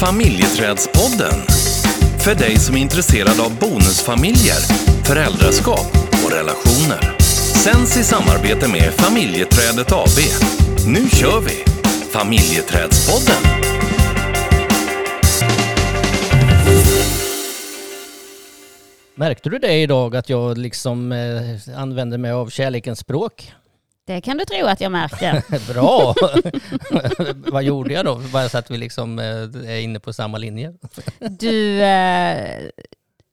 Familjeträdspodden. För dig som är intresserad av bonusfamiljer, föräldraskap och relationer. Sänds i samarbete med Familjeträdet AB. Nu kör vi! Familjeträdspodden. Märkte du det idag att jag liksom eh, använde mig av kärlekens språk? Det kan du tro att jag märkte. Bra! Vad gjorde jag då? Bara så att vi liksom eh, är inne på samma linje. Du eh,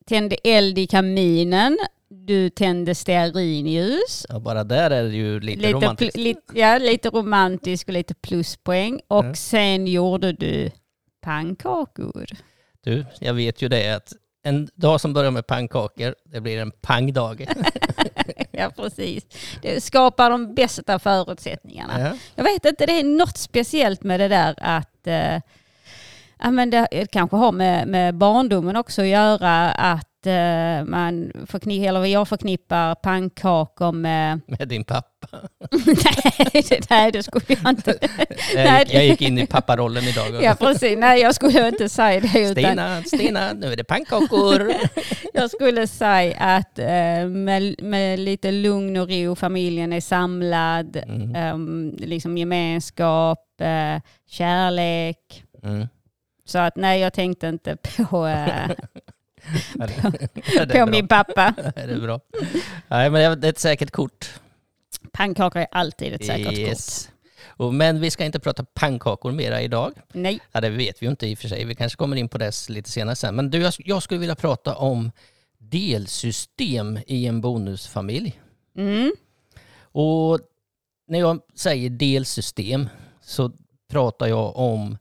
tände eld i kaminen. Du tände stearinljus. Ja, bara där är det ju lite, Lite, romantiskt. lite, ja, lite romantisk och lite pluspoäng. Och Ja. sen gjorde du pannkakor. Du, jag vet ju det att en dag som börjar med pannkakor, det blir en pangdag. ja, precis. Det skapar de bästa förutsättningarna. Ja. Jag vet inte, det är något speciellt med det där att eh, ja, men det kanske har med, med barndomen också att göra att eh, man förkni- eller jag förknippar pannkakor med... Med din pappa. nej, det, nej, det skulle jag inte. Jag gick, jag gick in i papparollen idag. ja, precis. Nej, jag skulle inte säga det. Utan Stina, Stina, nu är det pannkakor. jag skulle säga att eh, med, med lite lugn och ro, familjen är samlad, Mm. eh, liksom gemenskap, eh, kärlek. Mm. Så att nej, jag tänkte inte på, Ja, det, det är på min pappa. Det är bra. Nej, men det är ett säkert kort. Pannkakor är alltid ett säkert kort. Yes. Och, men vi ska inte prata pannkakor mera idag. Nej. Ja, det vet vi ju inte i och för sig. Vi kanske kommer in på det lite senare sen. Men du, jag, jag skulle vilja prata om delsystem i en bonusfamilj. Mm. Och när jag säger delsystem så pratar jag om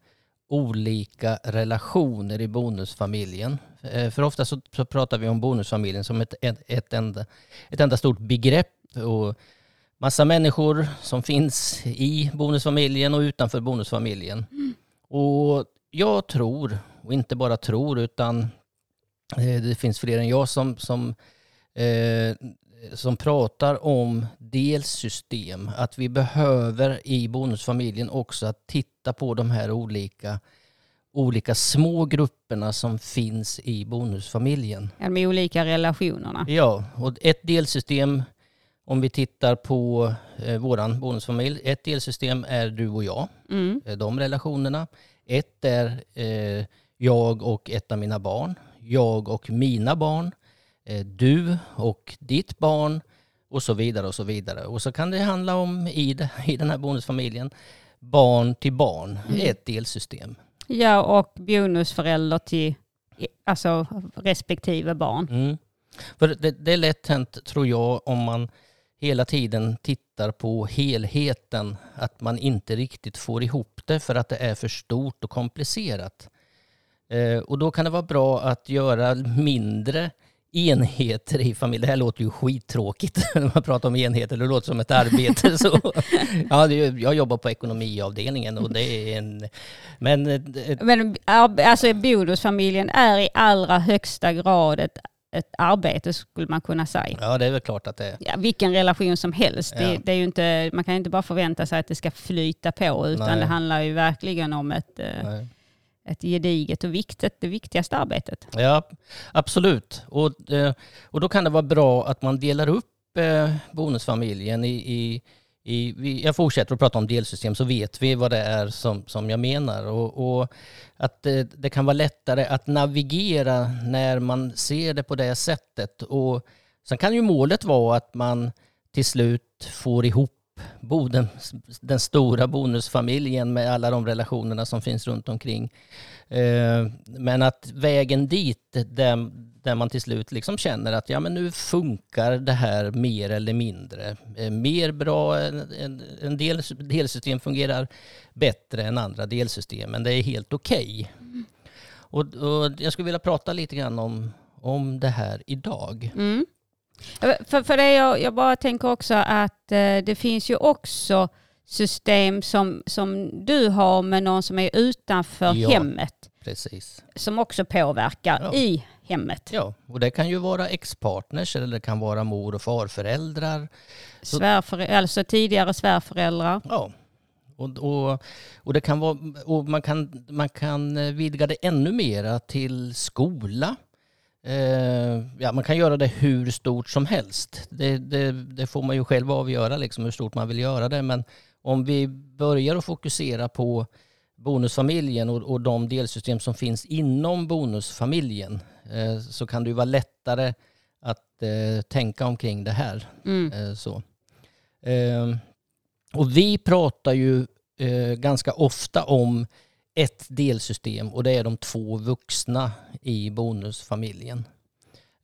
olika relationer i bonusfamiljen. Eh, för ofta så, så pratar vi om bonusfamiljen som ett, ett, ett, enda, ett enda stort begrepp och massa människor som finns i bonusfamiljen och utanför bonusfamiljen. Och jag tror, och inte bara tror, utan eh, det finns fler än jag som, som eh, som pratar om delsystem. Att vi behöver i bonusfamiljen också att titta på de här olika, olika små grupperna som finns i bonusfamiljen. Ja, De olika relationerna. Ja, och ett delsystem, om vi tittar på eh, våran bonusfamilj, ett delsystem är du och jag, Mm. eh, de relationerna. Ett är eh, jag och ett av mina barn, jag och mina barn, du och ditt barn och så vidare och så vidare. Och så kan det handla om i, det, i den här bonusfamiljen, barn till barn, ett delsystem. Ja, och bonusförälder till alltså, respektive barn. Mm. För det, det är lätt hänt, tror jag, om man hela tiden tittar på helheten, att man inte riktigt får ihop det för att det är för stort och komplicerat. Eh, och då kan det vara bra att göra mindre enheter i familjen. Det här låter ju skittråkigt när man pratar om enheter, det låter som ett arbete. Så, ja, det, jag jobbar på ekonomiavdelningen och det är en... Men eh, Men alltså, bonusfamiljen är i allra högsta grad ett, ett arbete skulle man kunna säga. ja, det är väl klart att det är. Ja, vilken relation som helst. Det, Ja. det är ju inte, man kan ju inte bara förvänta sig att det ska flyta på utan Nej. det handlar ju verkligen om ett, eh, Nej ett gediget och viktigt, det viktigaste arbetet. Ja, absolut. Och, eh, och då kan det vara bra att man delar upp eh, bonusfamiljen i, i, i jag fortsätter att prata om delsystem så vet vi vad det är som, som jag menar. Och, och att det, det kan vara lättare att navigera när man ser det på det sättet. Och sen kan ju målet vara att man till slut får ihop bo- den, stora bonusfamiljen med alla de relationerna som finns runt omkring. Eh, Men att vägen dit, där, där man till slut liksom känner att ja, men nu funkar det här mer eller mindre. Eh, Mer bra, en, del delsystem fungerar bättre än andra delsystem, men det är helt okej. Och, och jag skulle vilja prata lite grann om, om det här idag. Mm. För, för det jag, jag bara tänker också att eh, det finns ju också system som, som du har med någon som är utanför Ja. hemmet Precis. som också påverkar Ja. i hemmet. Ja, och det kan ju vara ex-partners eller det kan vara mor och farföräldrar. Svärför, alltså tidigare svärföräldrar. Ja, Och, och, och, det kan vara, och man, kan, man kan vidga det ännu mera till skola. Eh, ja, man kan göra det hur stort som helst. Det, det, det, får man ju själv avgöra liksom, hur stort man vill göra det. Men om vi börjar att fokusera på bonusfamiljen och, och de delsystem som finns inom bonusfamiljen eh, så kan det ju vara lättare att eh, tänka omkring det här. Mm. Eh, så. Ehm, och vi pratar ju eh, ganska ofta om ett delsystem och det är de två vuxna i bonusfamiljen.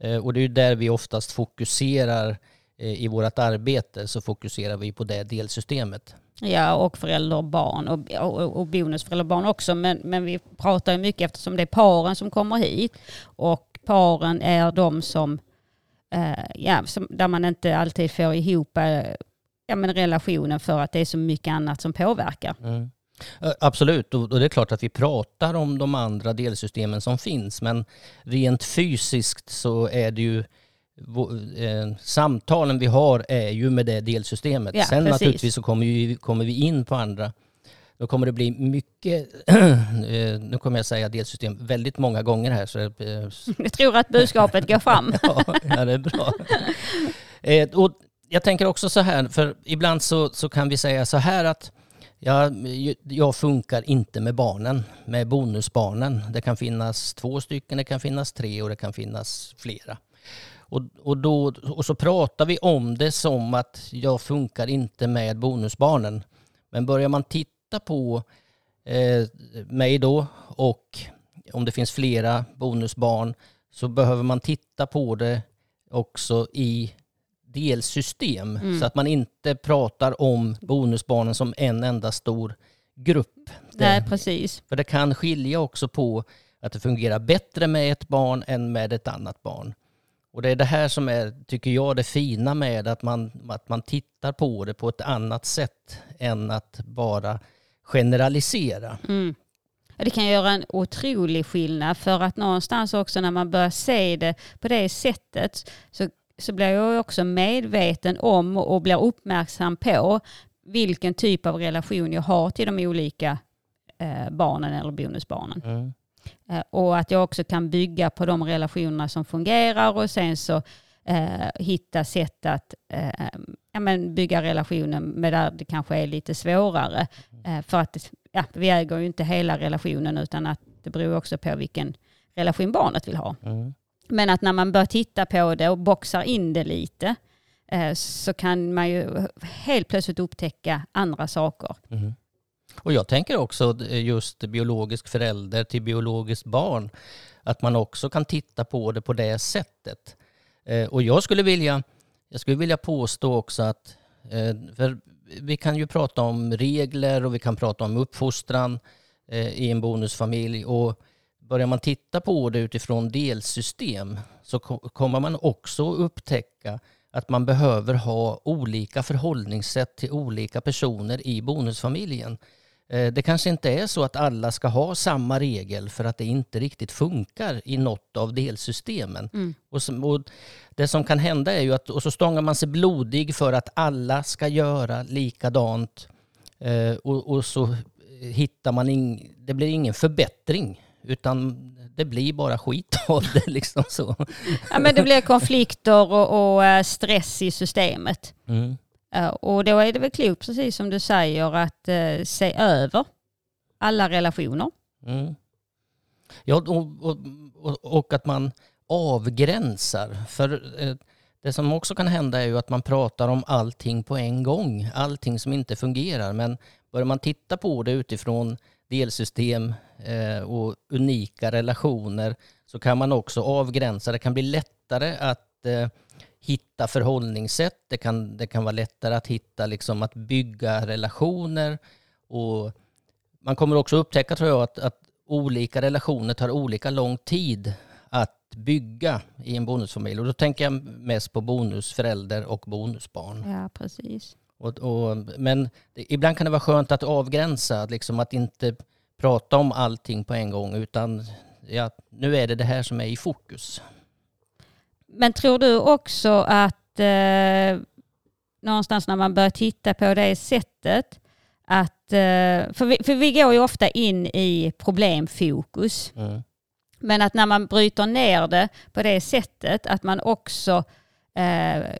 Eh, och det är där vi oftast fokuserar eh, i vårt arbete så fokuserar vi på det delsystemet. Ja, och föräldrar och barn och, och, och bonusföräldrar och barn också. Men, men vi pratar ju mycket eftersom det är paren som kommer hit och paren är de som, eh, ja, som där man inte alltid får ihop eh, ja, men relationen för att det är så mycket annat som påverkar. Mm. Absolut, och det är klart att vi pratar om de andra delsystemen som finns, men rent fysiskt så är det ju eh, samtalen vi har är ju med det delsystemet. Ja, Sen precis. naturligtvis så kommer vi, kommer vi in på andra. Då kommer det bli mycket, eh, nu kommer jag säga delsystem väldigt många gånger här. Så, eh, jag tror att budskapet går fram. ja, ja, det är bra. och jag tänker också så här, för ibland så, så kan vi säga så här att Ja, jag funkar inte med barnen, med bonusbarnen. Det kan finnas två stycken, det kan finnas tre och det kan finnas flera. Och, och, då, och så pratar vi om det som att jag funkar inte med bonusbarnen. Men börjar man titta på eh, mig då och om det finns flera bonusbarn så behöver man titta på det också i delsystem. Mm. Så att man inte pratar om bonusbarnen som en enda stor grupp. Nej, precis. För det kan skilja också på att det fungerar bättre med ett barn än med ett annat barn. Och det är det här som är, tycker jag, det fina med att man, att man tittar på det på ett annat sätt än att bara generalisera. Mm. Det kan göra en otrolig skillnad för att någonstans också när man börjar se det på det sättet så så blir jag också medveten om och blir uppmärksam på vilken typ av relation jag har till de olika eh, barnen eller bonusbarnen. Mm. Och att jag också kan bygga på de relationerna som fungerar och sen så eh, hitta sätt att eh, ja, men bygga relationen med där det kanske är lite svårare. Eh, för att ja, vi äger ju inte hela relationen utan att det beror också på vilken relation barnet vill ha. Mm. Men att när man börjar titta på det och boxar in det lite eh, så kan man ju helt plötsligt upptäcka andra saker. Mm. Och jag tänker också eh, just biologisk förälder till biologiskt barn, att man också kan titta på det på det sättet. Eh, och jag skulle vilja, jag skulle vilja påstå också att, för vi kan ju prata om regler och vi kan prata om uppfostran i en bonusfamilj och börjar man titta på det utifrån delsystem så kommer man också upptäcka att man behöver ha olika förhållningssätt till olika personer i bonusfamiljen. Eh, det kanske inte är så att alla ska ha samma regel för att det inte riktigt funkar i något av delsystemen. Mm. Och, som, och det som kan hända är ju att och så stångar man sig blodig för att alla ska göra likadant eh, och, och så hittar man in, det blir ingen förbättring utan det blir bara skit av det. Liksom så. Ja, men det blir konflikter och, och eh, stress i systemet. Mm. Och då är det väl klokt, precis som du säger, att uh, se över alla relationer. Mm. Ja, och, och, och, att man avgränsar. För det som också kan hända är ju att man pratar om allting på en gång. Allting som inte fungerar. Men börjar man titta på det utifrån delsystem eh, och unika relationer så kan man också avgränsa. Det kan bli lättare att eh, hitta förhållningssätt. Det kan, det kan vara lättare att hitta, liksom, att bygga relationer. Och man kommer också upptäcka, tror jag, att, att olika relationer tar olika lång tid att bygga i en bonusfamilj. Och då tänker jag mest på bonusförälder och bonusbarn. Ja, precis. Och, och, men det, ibland kan det vara skönt att avgränsa, liksom att inte prata om allting på en gång utan ja, nu är det det här som är i fokus. Men tror du också att eh, någonstans när man börjar titta på det sättet att eh, för, vi, för vi går ju ofta in i problemfokus. Mm. Men att när man bryter ner det på det sättet att man också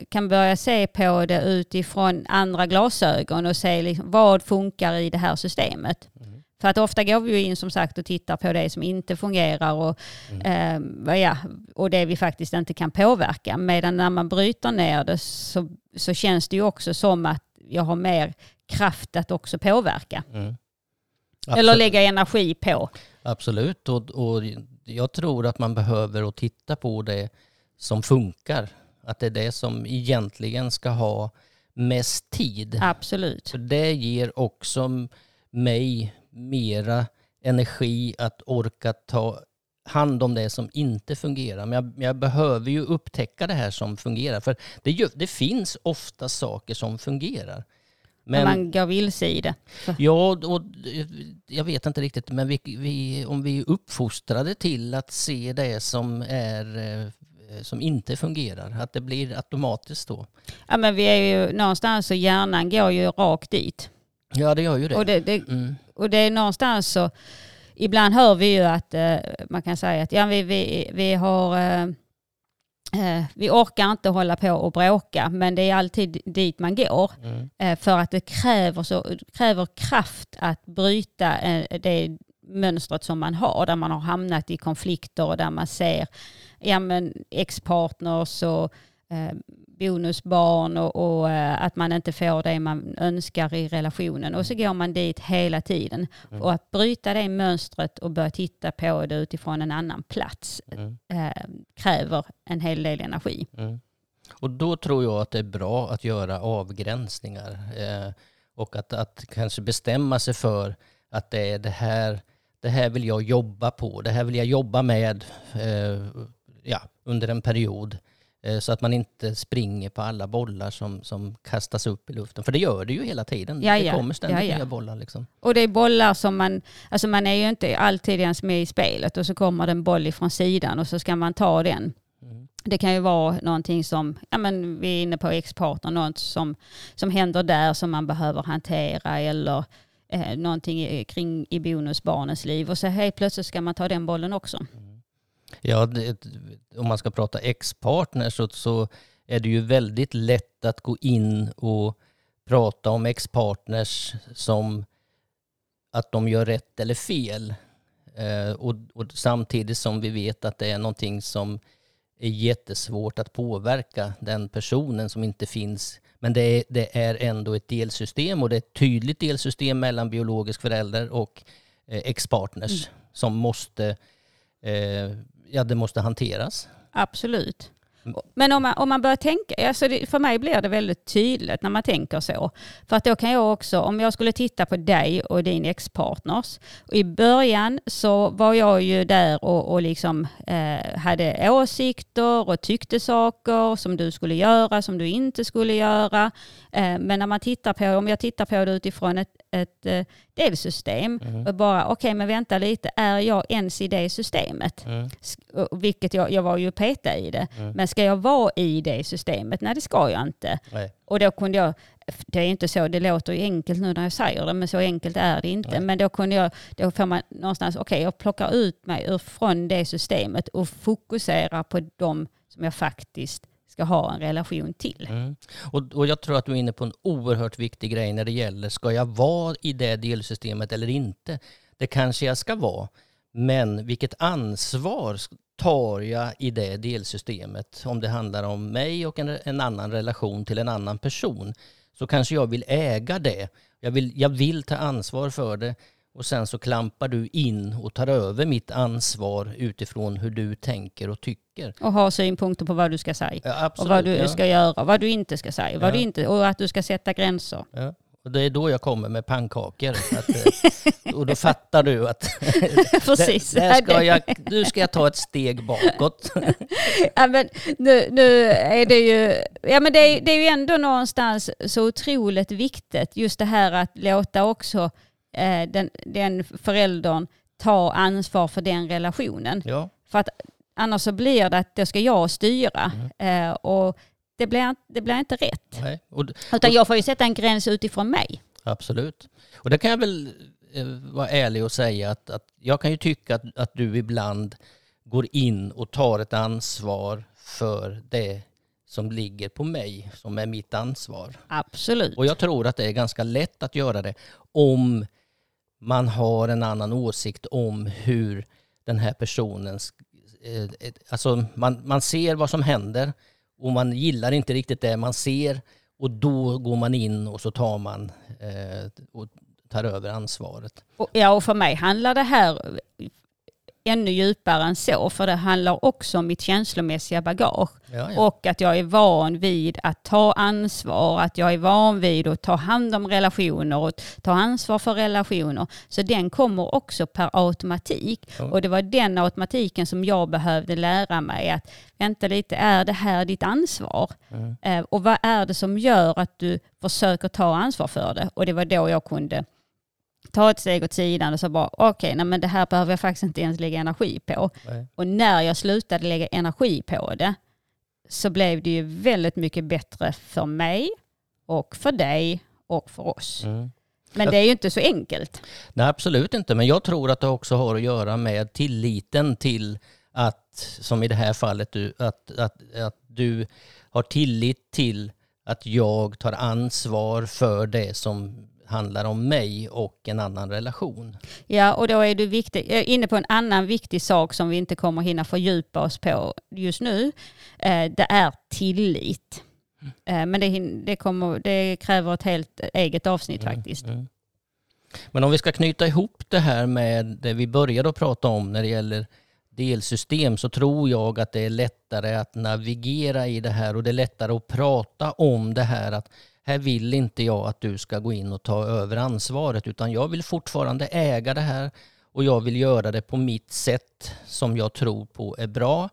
kan börja se på det utifrån andra glasögon och se liksom, vad funkar i det här systemet. Mm. För att ofta går vi ju in som sagt och tittar på det som inte fungerar och, Mm. eh, ja, och det vi faktiskt inte kan påverka. Medan när man bryter ner det så, så känns det ju också som att jag har mer kraft att också påverka. Mm. Eller lägga energi på. Absolut, och, och jag tror att man behöver att titta på det som funkar. Att det är det som egentligen ska ha mest tid. Absolut. För det ger också mig mera energi att orka ta hand om det som inte fungerar. Men jag, jag behöver ju upptäcka det här som fungerar. För det, det finns ofta saker som fungerar. Men man går vilse i det. Ja, och jag vet inte riktigt, men vi, vi, om vi är uppfostrade till att se det som, är, eh, som inte fungerar, att det blir automatiskt då. Ja men vi är ju någonstans så hjärnan går ju rakt dit. Ja, det gör ju det. Och det, det, Mm. och det är någonstans så, ibland hör vi ju att eh, man kan säga att ja, vi, vi, vi har eh, eh, vi orkar inte hålla på och bråka men det är alltid dit man går. Mm. Eh, för att det kräver, så, kräver kraft att bryta eh, det mönstret som man har där man har hamnat i konflikter och där man ser ja, men ex-partners och eh, bonusbarn och, och eh, att man inte får det man önskar i relationen. Och så går man dit hela tiden. Mm. Och att bryta det mönstret och börja titta på det utifrån en annan plats Mm. eh, kräver en hel del energi. Mm. Och då tror jag att det är bra att göra avgränsningar eh, och att, att kanske bestämma sig för att det är det här, det här vill jag jobba på, det här vill jag jobba med eh, ja, under en period. Eh, så att man inte springer på alla bollar som, som kastas upp i luften. För det gör det ju hela tiden. Ja, det ja. kommer ständigt Ja, ja. nya bollar. Liksom. Och det är bollar som man, alltså man är ju inte alltid ens med i spelet och så kommer det en boll ifrån sidan och så ska man ta den. Mm. Det kan ju vara någonting som, ja men vi är inne på ex-partner, något som, som händer där som man behöver hantera eller eh, någonting kring i bonusbarnens liv och så helt plötsligt ska man ta den bollen också. Ja, det, om man ska prata ex-partners så, så är det ju väldigt lätt att gå in och prata om ex-partners som att de gör rätt eller fel. Eh, och, och samtidigt som vi vet att det är någonting som är jättesvårt att påverka den personen som inte finns. Men det är, det är ändå ett delsystem och det är ett tydligt delsystem mellan biologisk förälder och eh, ex-partners som måste eh, ja, det måste hanteras. Absolut. Mm. Men om man, om man börjar tänka, alltså det, för mig blir det väldigt tydligt när man tänker så. För att då kan jag också, om jag skulle titta på dig och din ex-partners. I början så var jag ju där och, och liksom eh, hade åsikter och tyckte saker som du skulle göra, som du inte skulle göra. Eh, men när man tittar på, om jag tittar på det utifrån ett, ett eh, delsystem Mm. och bara, okej men vänta lite, är jag ens i det systemet? Mm. Vilket jag, jag var ju peta i det. Mm. Men ska jag vara i det systemet? Nej det ska jag inte. Nej. Och då kunde jag, det är inte så, det låter ju enkelt nu när jag säger det, men så enkelt är det inte. Nej. Men då kunde jag, då får man någonstans, okej jag plockar ut mig från det systemet och fokuserar på de som jag faktiskt ska ha en relation till. Mm. Och, och jag tror att du är inne på en oerhört viktig grej när det gäller, ska jag vara i det delsystemet eller inte? Det kanske jag ska vara, men vilket ansvar tar jag i det delsystemet? Om det handlar om mig och en, en annan relation till en annan person, så kanske jag vill äga det. Jag vill, jag vill ta ansvar för det och sen så klampar du in och tar över mitt ansvar utifrån hur du tänker och tycker. Och ha synpunkter på vad du ska säga. Ja, Och absolut, vad du ja. ska göra, vad du inte ska säga. Vad Ja. du inte, och att du ska sätta gränser. Och det är då jag kommer med pannkakor. Att, eh, och då fattar du att Precis. där, där ska jag, nu ska jag ta ett steg bakåt. ja, men nu, nu är det ju, ja, men det, är, det är ju ändå någonstans så otroligt viktigt just det här att låta också eh, den, den föräldern ta ansvar för den relationen. Ja, För att annars så blir det att då ska jag styra eh, och det blir, det blir inte rätt. nej. Och, Utan jag får ju sätta en gräns utifrån mig. Absolut. Och det kan jag väl eh, vara ärlig och säga att, att jag kan ju tycka att, att du ibland går in och tar ett ansvar för det som ligger på mig, som är mitt ansvar. Absolut. Och jag tror att det är ganska lätt att göra det om man har en annan åsikt om hur den här personen... Eh, alltså man, man ser vad som händer och man gillar inte riktigt det man ser och då går man in och så tar man eh, och tar över ansvaret. Och, ja, och för mig handlar det här ännu djupare än så, för det handlar också om mitt känslomässiga bagage. Ja, ja. Och att jag är van vid att ta ansvar, att jag är van vid att ta hand om relationer och ta ansvar för relationer. Så den kommer också per automatik. Ja. Och det var den automatiken som jag behövde lära mig att vänta lite, är det här ditt ansvar? Mm. Eh, och vad är det som gör att du försöker ta ansvar för det? Och det var då jag kunde ta ett steg åt sidan och så bara okej, okay, men det här behöver jag faktiskt inte ens lägga energi på. Nej. Och när jag slutade lägga energi på det så blev det ju väldigt mycket bättre för mig och för dig och för oss. Mm. Men det är ju inte så enkelt. Nej, absolut inte. Men jag tror att det också har att göra med tilliten till att, som i det här fallet, du, att, att, att du har tillit till att jag tar ansvar för det som handlar om mig och en annan relation. Ja, och då är du viktig, är inne på en annan viktig sak som vi inte kommer hinna fördjupa oss på just nu. Eh, det är tillit. Eh, men det, det, kommer, det kräver ett helt eget avsnitt faktiskt. Mm. Men om vi ska knyta ihop det här med det vi började att prata om när det gäller delsystem så tror jag att det är lättare att navigera i det här och det är lättare att prata om det här att här vill inte jag att du ska gå in och ta över ansvaret utan jag vill fortfarande äga det här och jag vill göra det på mitt sätt som jag tror på är bra.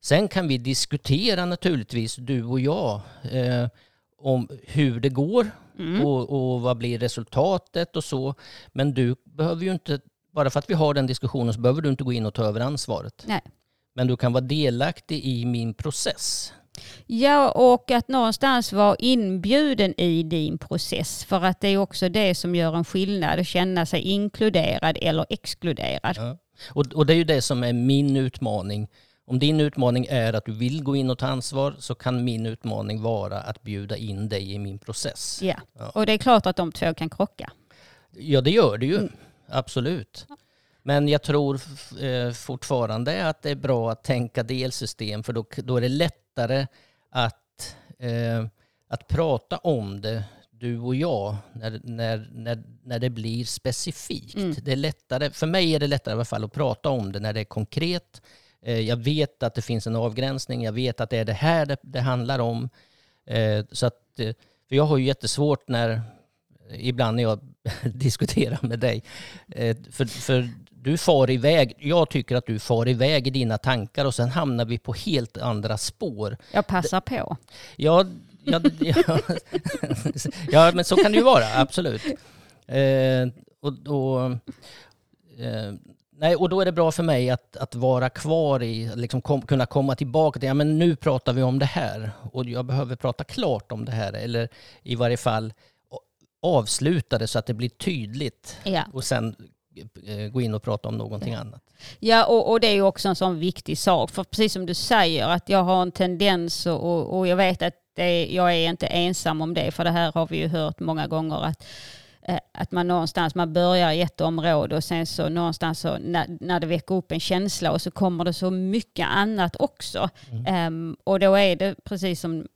Sen kan vi diskutera naturligtvis, du och jag, eh, om hur det går och, och vad blir resultatet och så. Men du behöver ju inte, bara för att vi har den diskussionen så behöver du inte gå in och ta över ansvaret. Nej. Men du kan vara delaktig i min process. Ja, och att någonstans vara inbjuden i din process. För att det är också det som gör en skillnad, att känna sig inkluderad eller exkluderad. Ja. Och, och det är ju det som är min utmaning. Om din utmaning är att du vill gå in och ta ansvar så kan min utmaning vara att bjuda in dig i min process. Ja, Ja. och det är klart att de två kan krocka. Ja, det gör det ju. Absolut. Men jag tror eh, fortfarande att det är bra att tänka delsystem för då, då är det lättare att, eh, att prata om det, du och jag, när, när, när, när det blir specifikt. Mm. Det är lättare, för mig är det lättare i alla fall att prata om det när det är konkret. Eh, jag vet att det finns en avgränsning, jag vet att det är det här det, det handlar om. Eh, så att, eh, för jag har ju jättesvårt när, ibland när jag diskuterar med dig. Eh, För, för du far iväg, jag tycker att du far iväg i dina tankar och sen hamnar vi på helt andra spår. Jag passar på. Ja, ja, ja, ja men så kan det ju vara, absolut. Eh, och, och, eh, nej, och då är det bra för mig att, att vara kvar i, liksom kom, kunna komma tillbaka till, ja men nu pratar vi om det här och jag behöver prata klart om det här eller i varje fall avsluta det så att det blir tydligt Ja. och sen eh, gå in och prata om någonting annat. Ja, och, och det är ju också en sån viktig sak. För precis som du säger, att jag har en tendens och, och, jag vet att det, jag är inte ensam om det. För det här har vi ju hört många gånger. att eh, att man någonstans, man börjar i ett område och sen så någonstans så när, när det väcker upp en känsla och så kommer det så mycket annat också. Ehm, och då är det precis som,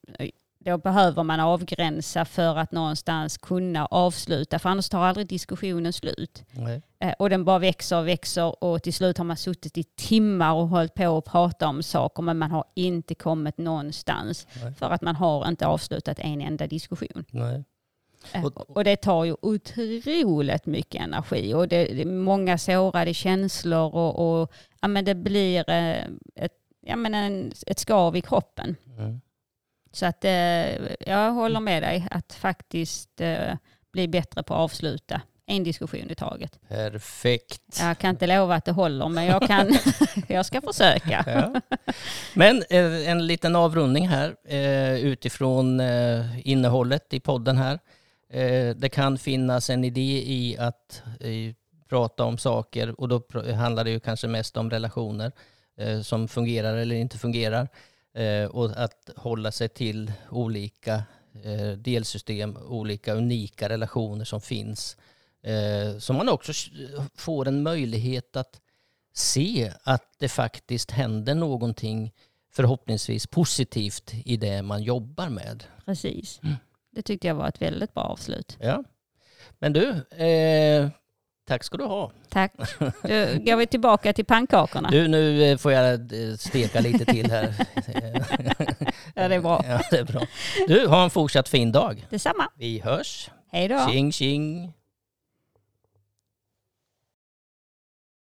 då behöver man avgränsa för att någonstans kunna avsluta, för annars tar aldrig diskussionen slut. Nej. Eh, Och den bara växer och växer och till slut har man suttit i timmar och hållit på och pratat om saker men man har inte kommit någonstans Nej. för att man har inte avslutat en enda diskussion. Nej. Eh, Och- det tar ju otroligt mycket energi och det det är många sårade känslor och, och ja, men det blir eh, ett, ja, men en, ett skav i kroppen. Mm. Så att eh, jag håller med dig att faktiskt eh, bli bättre på att avsluta en diskussion i taget. Perfekt. Jag kan inte lova att det håller, men jag, kan, jag ska försöka. Ja. Men eh, en liten avrundning här utifrån eh, innehållet i podden här. Det kan finnas en idé i att prata om saker och då handlar det ju kanske mest om relationer som fungerar eller inte fungerar. Eh, och att hålla sig till olika eh, delsystem, olika unika relationer som finns. Eh, så man också får en möjlighet att se att det faktiskt händer någonting förhoppningsvis positivt i det man jobbar med. Precis. Mm. Det tyckte jag var ett väldigt bra avslut. Ja. Men du, eh, tack ska du ha. Tack. Då går vi tillbaka till pannkakorna. Du, nu eh, får jag eh, steka lite till här. Ja, det är bra. Ja, det är bra. Du, ha en fortsatt fin dag. Detsamma. Vi hörs. Hej då. Tjing tjing.